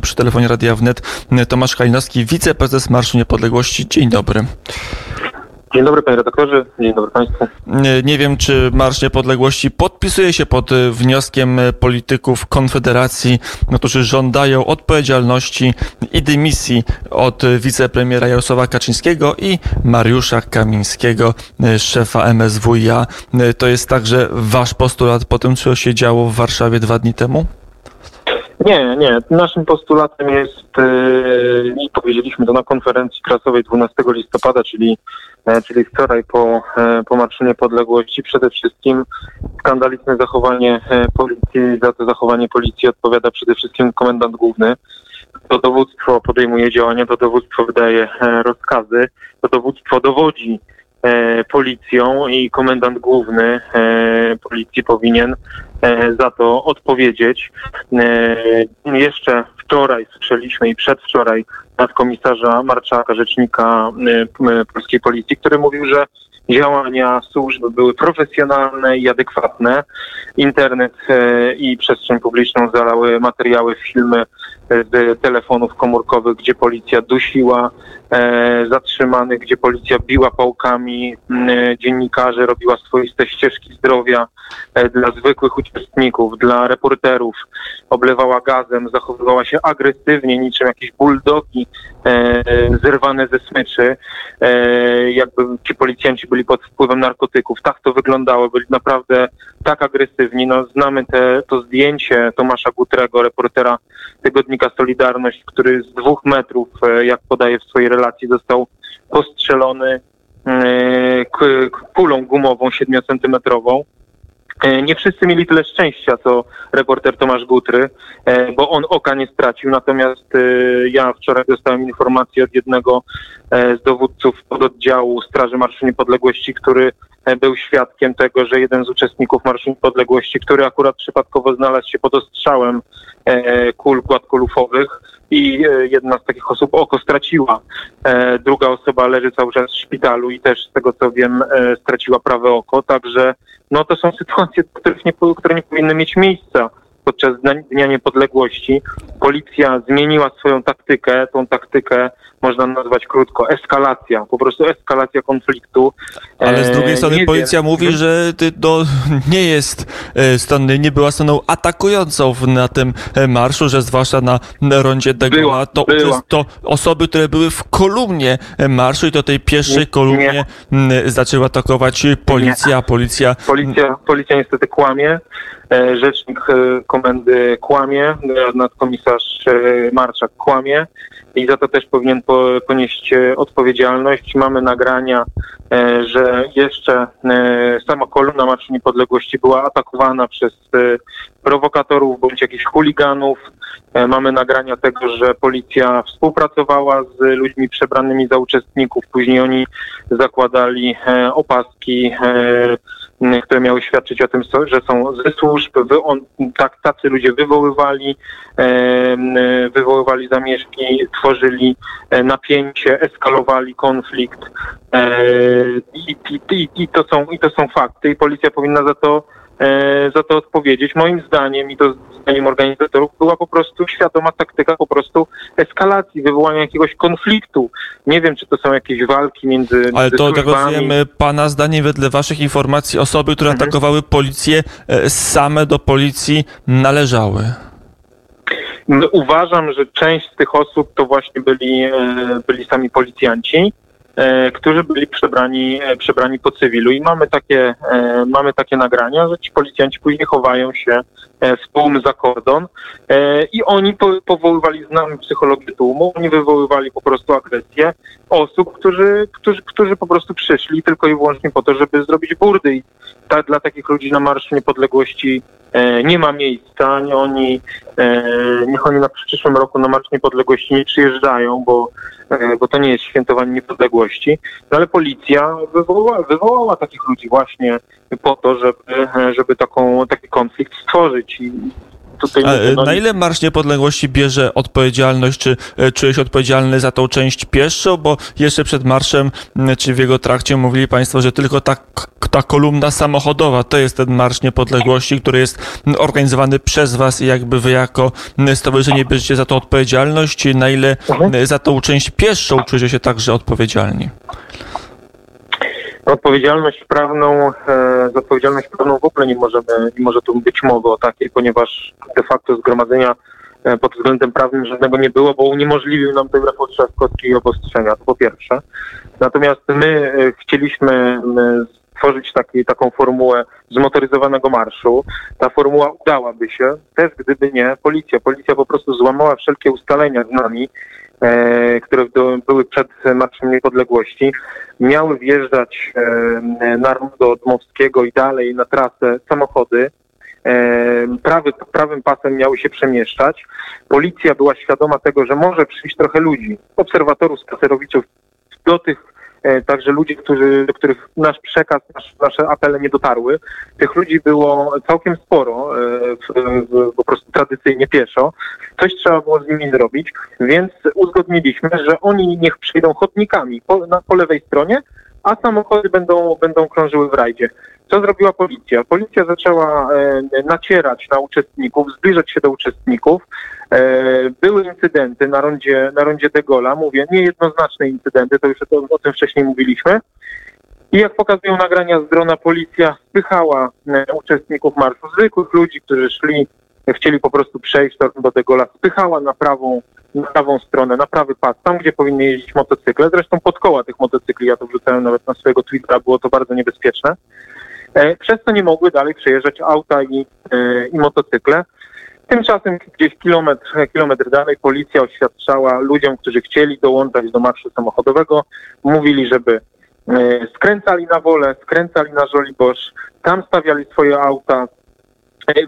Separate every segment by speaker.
Speaker 1: Przy telefonie Radia Wnet Tomasz Kalinowski, wiceprezes Marszu Niepodległości. Dzień dobry.
Speaker 2: Dzień dobry panie redaktorze, dzień dobry państwu.
Speaker 1: Nie, nie wiem, czy Marsz Niepodległości podpisuje się pod e, wnioskiem e, polityków Konfederacji, którzy żądają odpowiedzialności i dymisji od wicepremiera Jarosława Kaczyńskiego i Mariusza Kamińskiego, e, szefa MSWiA. To jest także wasz postulat po tym, co się działo w Warszawie dwa dni temu?
Speaker 2: Nie, nie. Naszym postulatem jest, yy, i powiedzieliśmy to na konferencji prasowej 12 listopada, czyli, e, czyli wczoraj po, e, po Marszu Niepodległości, przede wszystkim skandaliczne zachowanie e, policji. Za to zachowanie policji odpowiada przede wszystkim komendant główny. To dowództwo podejmuje działania, to dowództwo wydaje rozkazy, to dowództwo dowodzi policją i komendant główny e, policji powinien e, za to odpowiedzieć. E, jeszcze wczoraj słyszeliśmy i przedwczoraj nadkomisarza Marczaka, rzecznika e, polskiej policji, który mówił, że działania służb były profesjonalne i adekwatne. Internet e, i przestrzeń publiczną zalały materiały, filmy telefonów komórkowych, gdzie policja dusiła e, zatrzymanych, gdzie policja biła pałkami m, dziennikarzy, robiła swoiste ścieżki zdrowia e, dla zwykłych uczestników, dla reporterów, oblewała gazem, zachowywała się agresywnie, niczym jakieś buldogi e, zerwane ze smyczy, e, jakby ci policjanci byli pod wpływem narkotyków. Tak to wyglądało, byli naprawdę tak agresywni. No, znamy te, to zdjęcie Tomasza Gutrego, reportera tygodnika Solidarność, który z dwóch metrów, e, jak podaje w swojej relacji, został postrzelony e, kulą gumową 7-centymetrową. E, Nie wszyscy mieli tyle szczęścia, co reporter Tomasz Gutry, e, bo on oka nie stracił. Natomiast e, ja wczoraj dostałem informację od jednego z dowódców pododdziału Straży Marszu Niepodległości, który był świadkiem tego, że jeden z uczestników Marszu Niepodległości, który akurat przypadkowo znalazł się pod ostrzałem kul gładkolufowych i jedna z takich osób oko straciła. Druga osoba leży cały czas w szpitalu i też z tego co wiem straciła prawe oko, także no to są sytuacje, których nie, które nie powinny mieć miejsca podczas Dnia- Niepodległości. Policja zmieniła swoją taktykę, tą taktykę można nazwać krótko eskalacja, po prostu eskalacja konfliktu.
Speaker 1: Ale z
Speaker 2: E,
Speaker 1: drugiej strony
Speaker 2: nie
Speaker 1: policja
Speaker 2: wiem.
Speaker 1: mówi, że ty, no, nie jest e, strony, nie była stroną atakującą na tym e, marszu, że zwłaszcza na rondzie Degola,
Speaker 2: Była,
Speaker 1: to,
Speaker 2: była.
Speaker 1: to osoby, które były w kolumnie marszu i to tej pierwszej
Speaker 2: Nie,
Speaker 1: kolumnie m, zaczęła atakować policja, policja
Speaker 2: Policja, policja niestety kłamie, rzecznik e, komendy kłamie, e, nadkomisarz e, Marczak kłamie i za to też powinien po, ponieść e, odpowiedzialność. Mamy nagrania, e, że jeszcze e, sama kolumna Marszu Niepodległości była atakowana przez prowokatorów bądź jakichś chuliganów. Mamy nagrania tego, że policja współpracowała z ludźmi przebranymi za uczestników. Później oni zakładali opaski, które miały świadczyć o tym, że są ze służb. Tak, tacy ludzie wywoływali, wywoływali zamieszki, tworzyli e, napięcie, eskalowali konflikt. E, i, i, i, to są, I to są fakty i policja powinna za to e, za to odpowiedzieć. Moim zdaniem i to zdaniem organizatorów była po prostu świadoma taktyka po prostu eskalacji, wywołania jakiegoś konfliktu. Nie wiem, czy to są jakieś walki między,
Speaker 1: Ale
Speaker 2: między
Speaker 1: to, tak rozumiem, e, pana zdaniem, wedle waszych informacji, osoby, które
Speaker 2: Mhm.
Speaker 1: atakowały policję, same do policji należały.
Speaker 2: No, Uważam, że część z tych osób to właśnie byli, e, byli sami policjanci, e, którzy byli przebrani, e, przebrani po cywilu. I mamy takie, mamy takie nagrania, że ci policjanci później chowają się e, w tłum za kordon e, i oni po, powoływali, znamy psychologię tłumu, oni wywoływali po prostu agresję osób, którzy, którzy, którzy po prostu przyszli tylko i wyłącznie po to, żeby zrobić burdy. I ta, dla takich ludzi na Marszu Niepodległości e, nie ma miejsca, nie oni, e, niech oni na przyszłym roku na Marsz Niepodległości nie przyjeżdżają, bo, e, bo to nie jest świętowanie niepodległości, no ale policja wywołała, wywołała takich ludzi właśnie po to, żeby, e, żeby taką, taki konflikt stworzyć tutaj
Speaker 1: A,
Speaker 2: mówię, no,
Speaker 1: na ile Marsz Niepodległości bierze odpowiedzialność, czy e, czuje się odpowiedzialny za tą część pieszą? Bo jeszcze przed marszem, czy w jego trakcie mówili Państwo, że tylko ta, ta kolumna samochodowa to jest ten Marsz Niepodległości, który jest organizowany przez Was i jakby Wy jako stowarzyszenie bierzecie za to odpowiedzialność. Na ile
Speaker 2: Mhm.
Speaker 1: za tą część pieszą czujecie się także odpowiedzialni?
Speaker 2: Odpowiedzialność prawną, e, za odpowiedzialność prawną w ogóle nie możemy, nie może tu być mowy o takiej, ponieważ de facto zgromadzenia e, pod względem prawnym żadnego nie było, bo uniemożliwił nam ten Rafał Trzaskowski i obostrzenia, to po pierwsze. Natomiast my e, chcieliśmy stworzyć taki, taką formułę zmotoryzowanego marszu. Ta formuła udałaby się, też gdyby nie policja. Policja po prostu złamała wszelkie ustalenia z nami, które do, były przed Marszem Niepodległości. Miały wjeżdżać e, na rondo Dmowskiego i dalej na trasę samochody. E, prawy, prawym pasem miały się przemieszczać. Policja była świadoma tego, że może przyjść trochę ludzi, obserwatorów, spacerowiczów, do tych e, także ludzi, którzy, do których nasz przekaz, nasz, nasze apele nie dotarły. Tych ludzi było całkiem sporo, e, po prostu tradycyjnie pieszo. Coś trzeba było z nimi zrobić, więc uzgodniliśmy, że oni niech przyjdą chodnikami po, na, po lewej stronie, a samochody będą, będą krążyły w rajdzie. Co zrobiła policja? Policja zaczęła e, nacierać na uczestników, zbliżać się do uczestników. E, były incydenty na rondzie, na rondzie de Gaulle'a, mówię, niejednoznaczne incydenty, to już o, o tym wcześniej mówiliśmy. I jak pokazują nagrania z drona, policja spychała e, uczestników marszu, zwykłych ludzi, którzy szli, chcieli po prostu przejść do, de Gaulle'a, spychała na prawą, na prawą stronę, na prawy pas, tam gdzie powinny jeździć motocykle. Zresztą pod koła tych motocykli, ja to wrzucałem nawet na swojego Twittera, było to bardzo niebezpieczne. E, przez co nie mogły dalej przejeżdżać auta i, e, i motocykle. Tymczasem gdzieś kilometr, kilometr dalej policja oświadczała ludziom, którzy chcieli dołączać do marszu samochodowego, mówili, żeby e, skręcali na wolę, skręcali na Żoliborz, tam stawiali swoje auta,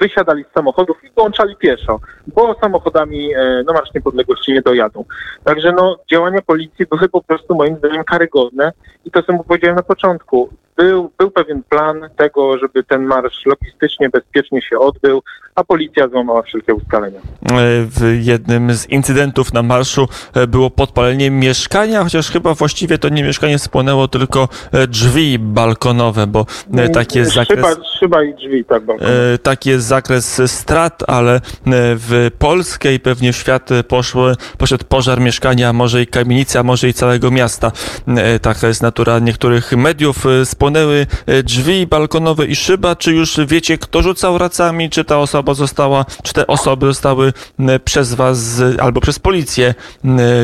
Speaker 2: wysiadali z samochodów i dołączali pieszo, bo samochodami na Marsz Niepodległości nie dojadą. Także no, działania policji były po prostu moim zdaniem karygodne i to, co mu powiedziałem na początku, był, był pewien plan tego, żeby ten marsz logistycznie, bezpiecznie się odbył, a policja złamała wszelkie ustalenia.
Speaker 1: E, W jednym z incydentów na marszu e, było podpalenie mieszkania, chociaż chyba właściwie to nie mieszkanie spłonęło, tylko e, drzwi balkonowe, bo e, taki jest zakres.
Speaker 2: Szyba, szyba i drzwi, tak, bardzo.
Speaker 1: E, Taki jest zakres strat, ale w Polskę i pewnie w świat poszły, poszedł pożar mieszkania, może i kamienicy, a może i całego miasta. Taka jest natura niektórych mediów. E, Spłonęły e, drzwi balkonowe i szyba. Czy już wiecie, kto rzucał racami? Czy ta osoba została, czy te osoby zostały przez was albo przez policję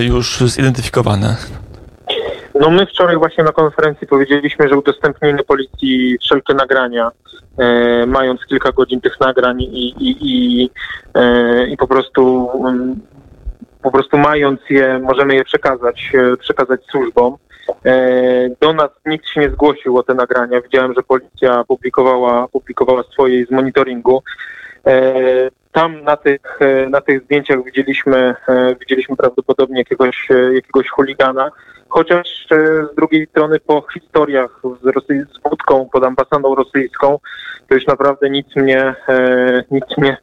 Speaker 1: już zidentyfikowane?
Speaker 2: No my wczoraj właśnie na konferencji powiedzieliśmy, że udostępnimy policji wszelkie nagrania, e, mając kilka godzin tych nagrań i, i, i, e, i po prostu po prostu mając je, możemy je przekazać, e, przekazać służbom. E, do nas nikt się nie zgłosił o te nagrania. Widziałem, że policja publikowała, publikowała swoje z monitoringu. E, tam na tych, e, na tych zdjęciach widzieliśmy, widzieliśmy prawdopodobnie jakiegoś, jakiegoś chuligana, chociaż z drugiej strony po historiach z, Rosy- z wódką pod ambasadą rosyjską, to już naprawdę nic mnie, nic mnie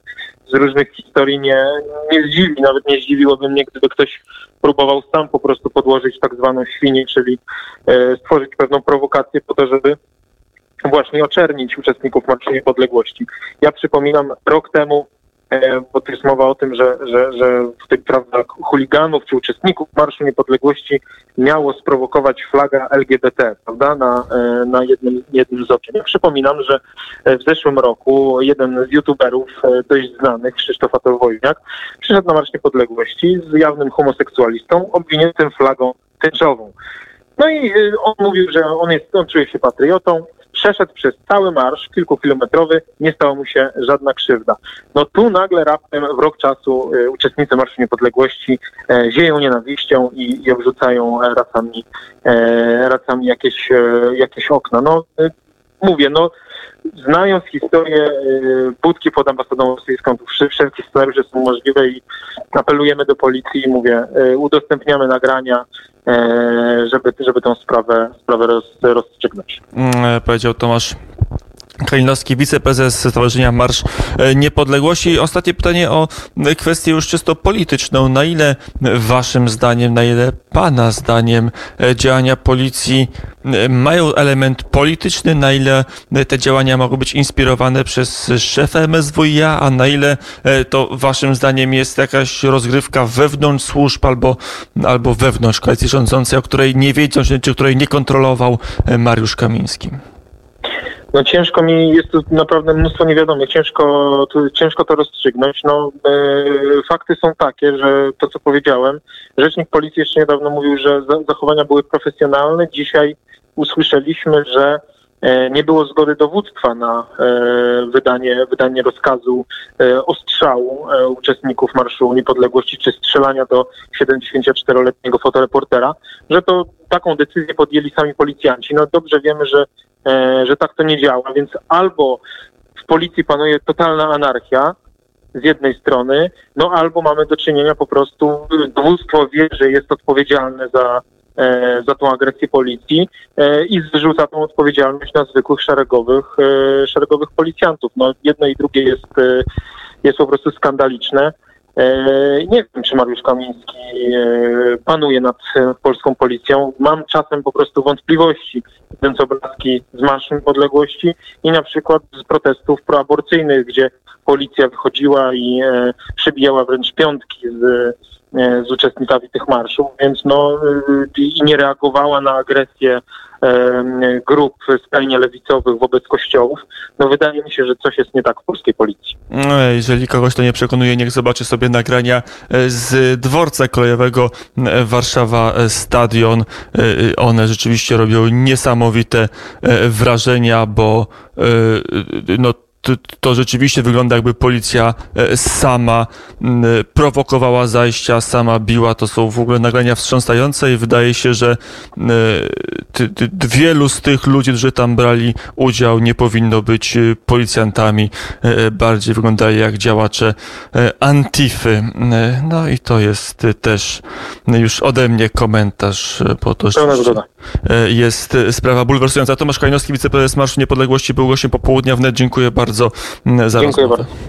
Speaker 2: z różnych historii nie, nie zdziwi. Nawet nie zdziwiłoby mnie, gdyby ktoś próbował sam po prostu podłożyć tak zwaną świnię, czyli e, stworzyć pewną prowokację po to, żeby właśnie oczernić uczestników Marszu Niepodległości. Ja przypominam, rok temu, bo to jest mowa o tym, że, że, że w tych prawda, chuliganów czy uczestników Marszu Niepodległości miało sprowokować flaga LGBT, prawda, na, e, na jednym, jednym z okien. Ja przypominam, że e, w zeszłym roku jeden z youtuberów e, dość znanych, Krzysztof Atowojniak, przyszedł na Marsz Niepodległości z jawnym homoseksualistą, obwiniętym flagą tęczową. No i on mówił, że on, jest, on czuje się patriotą, przeszedł przez cały marsz, kilkukilometrowy, nie stała mu się żadna krzywda. No tu nagle raptem w rok czasu y, uczestnicy Marszu Niepodległości e, zieją nienawiścią i, i obrzucają e, racami, e, racami jakieś, e, jakieś okna. No y, mówię, no znając historię budki pod ambasadą rosyjską, tu wszelkie scenariusze są możliwe i apelujemy do policji mówię, udostępniamy nagrania, e, żeby, żeby tę sprawę, sprawę roz, rozstrzygnąć.
Speaker 1: E, powiedział Tomasz Kalinowski, wiceprezes Stowarzyszenia Marsz e, Niepodległości. Ostatnie pytanie o kwestię już czysto polityczną. Na ile waszym zdaniem, na ile pana zdaniem e, działania policji e, mają element polityczny, na ile te działania mogą być inspirowane przez szefa MSWiA, a na ile to waszym zdaniem jest jakaś rozgrywka wewnątrz służb albo, albo wewnątrz koalicji rządzącej, o której nie wiedział, czy której nie kontrolował Mariusz Kamiński?
Speaker 2: No ciężko mi, jest tu naprawdę mnóstwo niewiadomych, ciężko, ciężko to rozstrzygnąć. No, e, fakty są takie, że to co powiedziałem, rzecznik policji jeszcze niedawno mówił, że za, zachowania były profesjonalne. Dzisiaj usłyszeliśmy, że nie było zgody dowództwa na e, wydanie, wydanie rozkazu e, ostrzału e, uczestników Marszu Niepodległości czy strzelania do 74-letniego fotoreportera, że to taką decyzję podjęli sami policjanci. No dobrze wiemy, że E, że tak to nie działa, więc albo w policji panuje totalna anarchia z jednej strony, no albo mamy do czynienia po prostu, dowództwo wie, że jest odpowiedzialne za, e, za tą agresję policji e, i zrzuca tą odpowiedzialność na zwykłych szeregowych, szeregowych policjantów. No jedno i drugie jest, jest po prostu skandaliczne. E, nie wiem, czy Mariusz Kamiński e, panuje nad polską policją. Mam czasem po prostu wątpliwości, widząc obrazki z Marszu Niepodległości i na przykład z protestów proaborcyjnych, gdzie policja wychodziła i e, przybijała wręcz piątki z uczestnikami tych marszów, więc no i nie reagowała na agresję grup skrajnie lewicowych wobec kościołów, no wydaje mi się, że coś jest nie tak w polskiej policji.
Speaker 1: No, jeżeli kogoś to nie przekonuje, niech zobaczy sobie nagrania e, z dworca kolejowego e, Warszawa e, Stadion. One rzeczywiście robią niesamowite wrażenia, bo no to, to, rzeczywiście wygląda jakby policja e, sama prowokowała zajścia, sama biła. To są w ogóle nagrania wstrząsające i wydaje się, że ty, ty, wielu z tych ludzi, którzy tam brali udział, nie powinno być e, policjantami. E, bardziej wyglądają jak działacze Antify. No i to jest też już ode mnie komentarz, po to, że jest sprawa bulwersująca. Tomasz Kajnowski, wiceprezes Marszu Niepodległości, był gościem popołudnia wnet. Dziękuję bardzo za
Speaker 2: Dziękuję
Speaker 1: rozmowę.
Speaker 2: bardzo.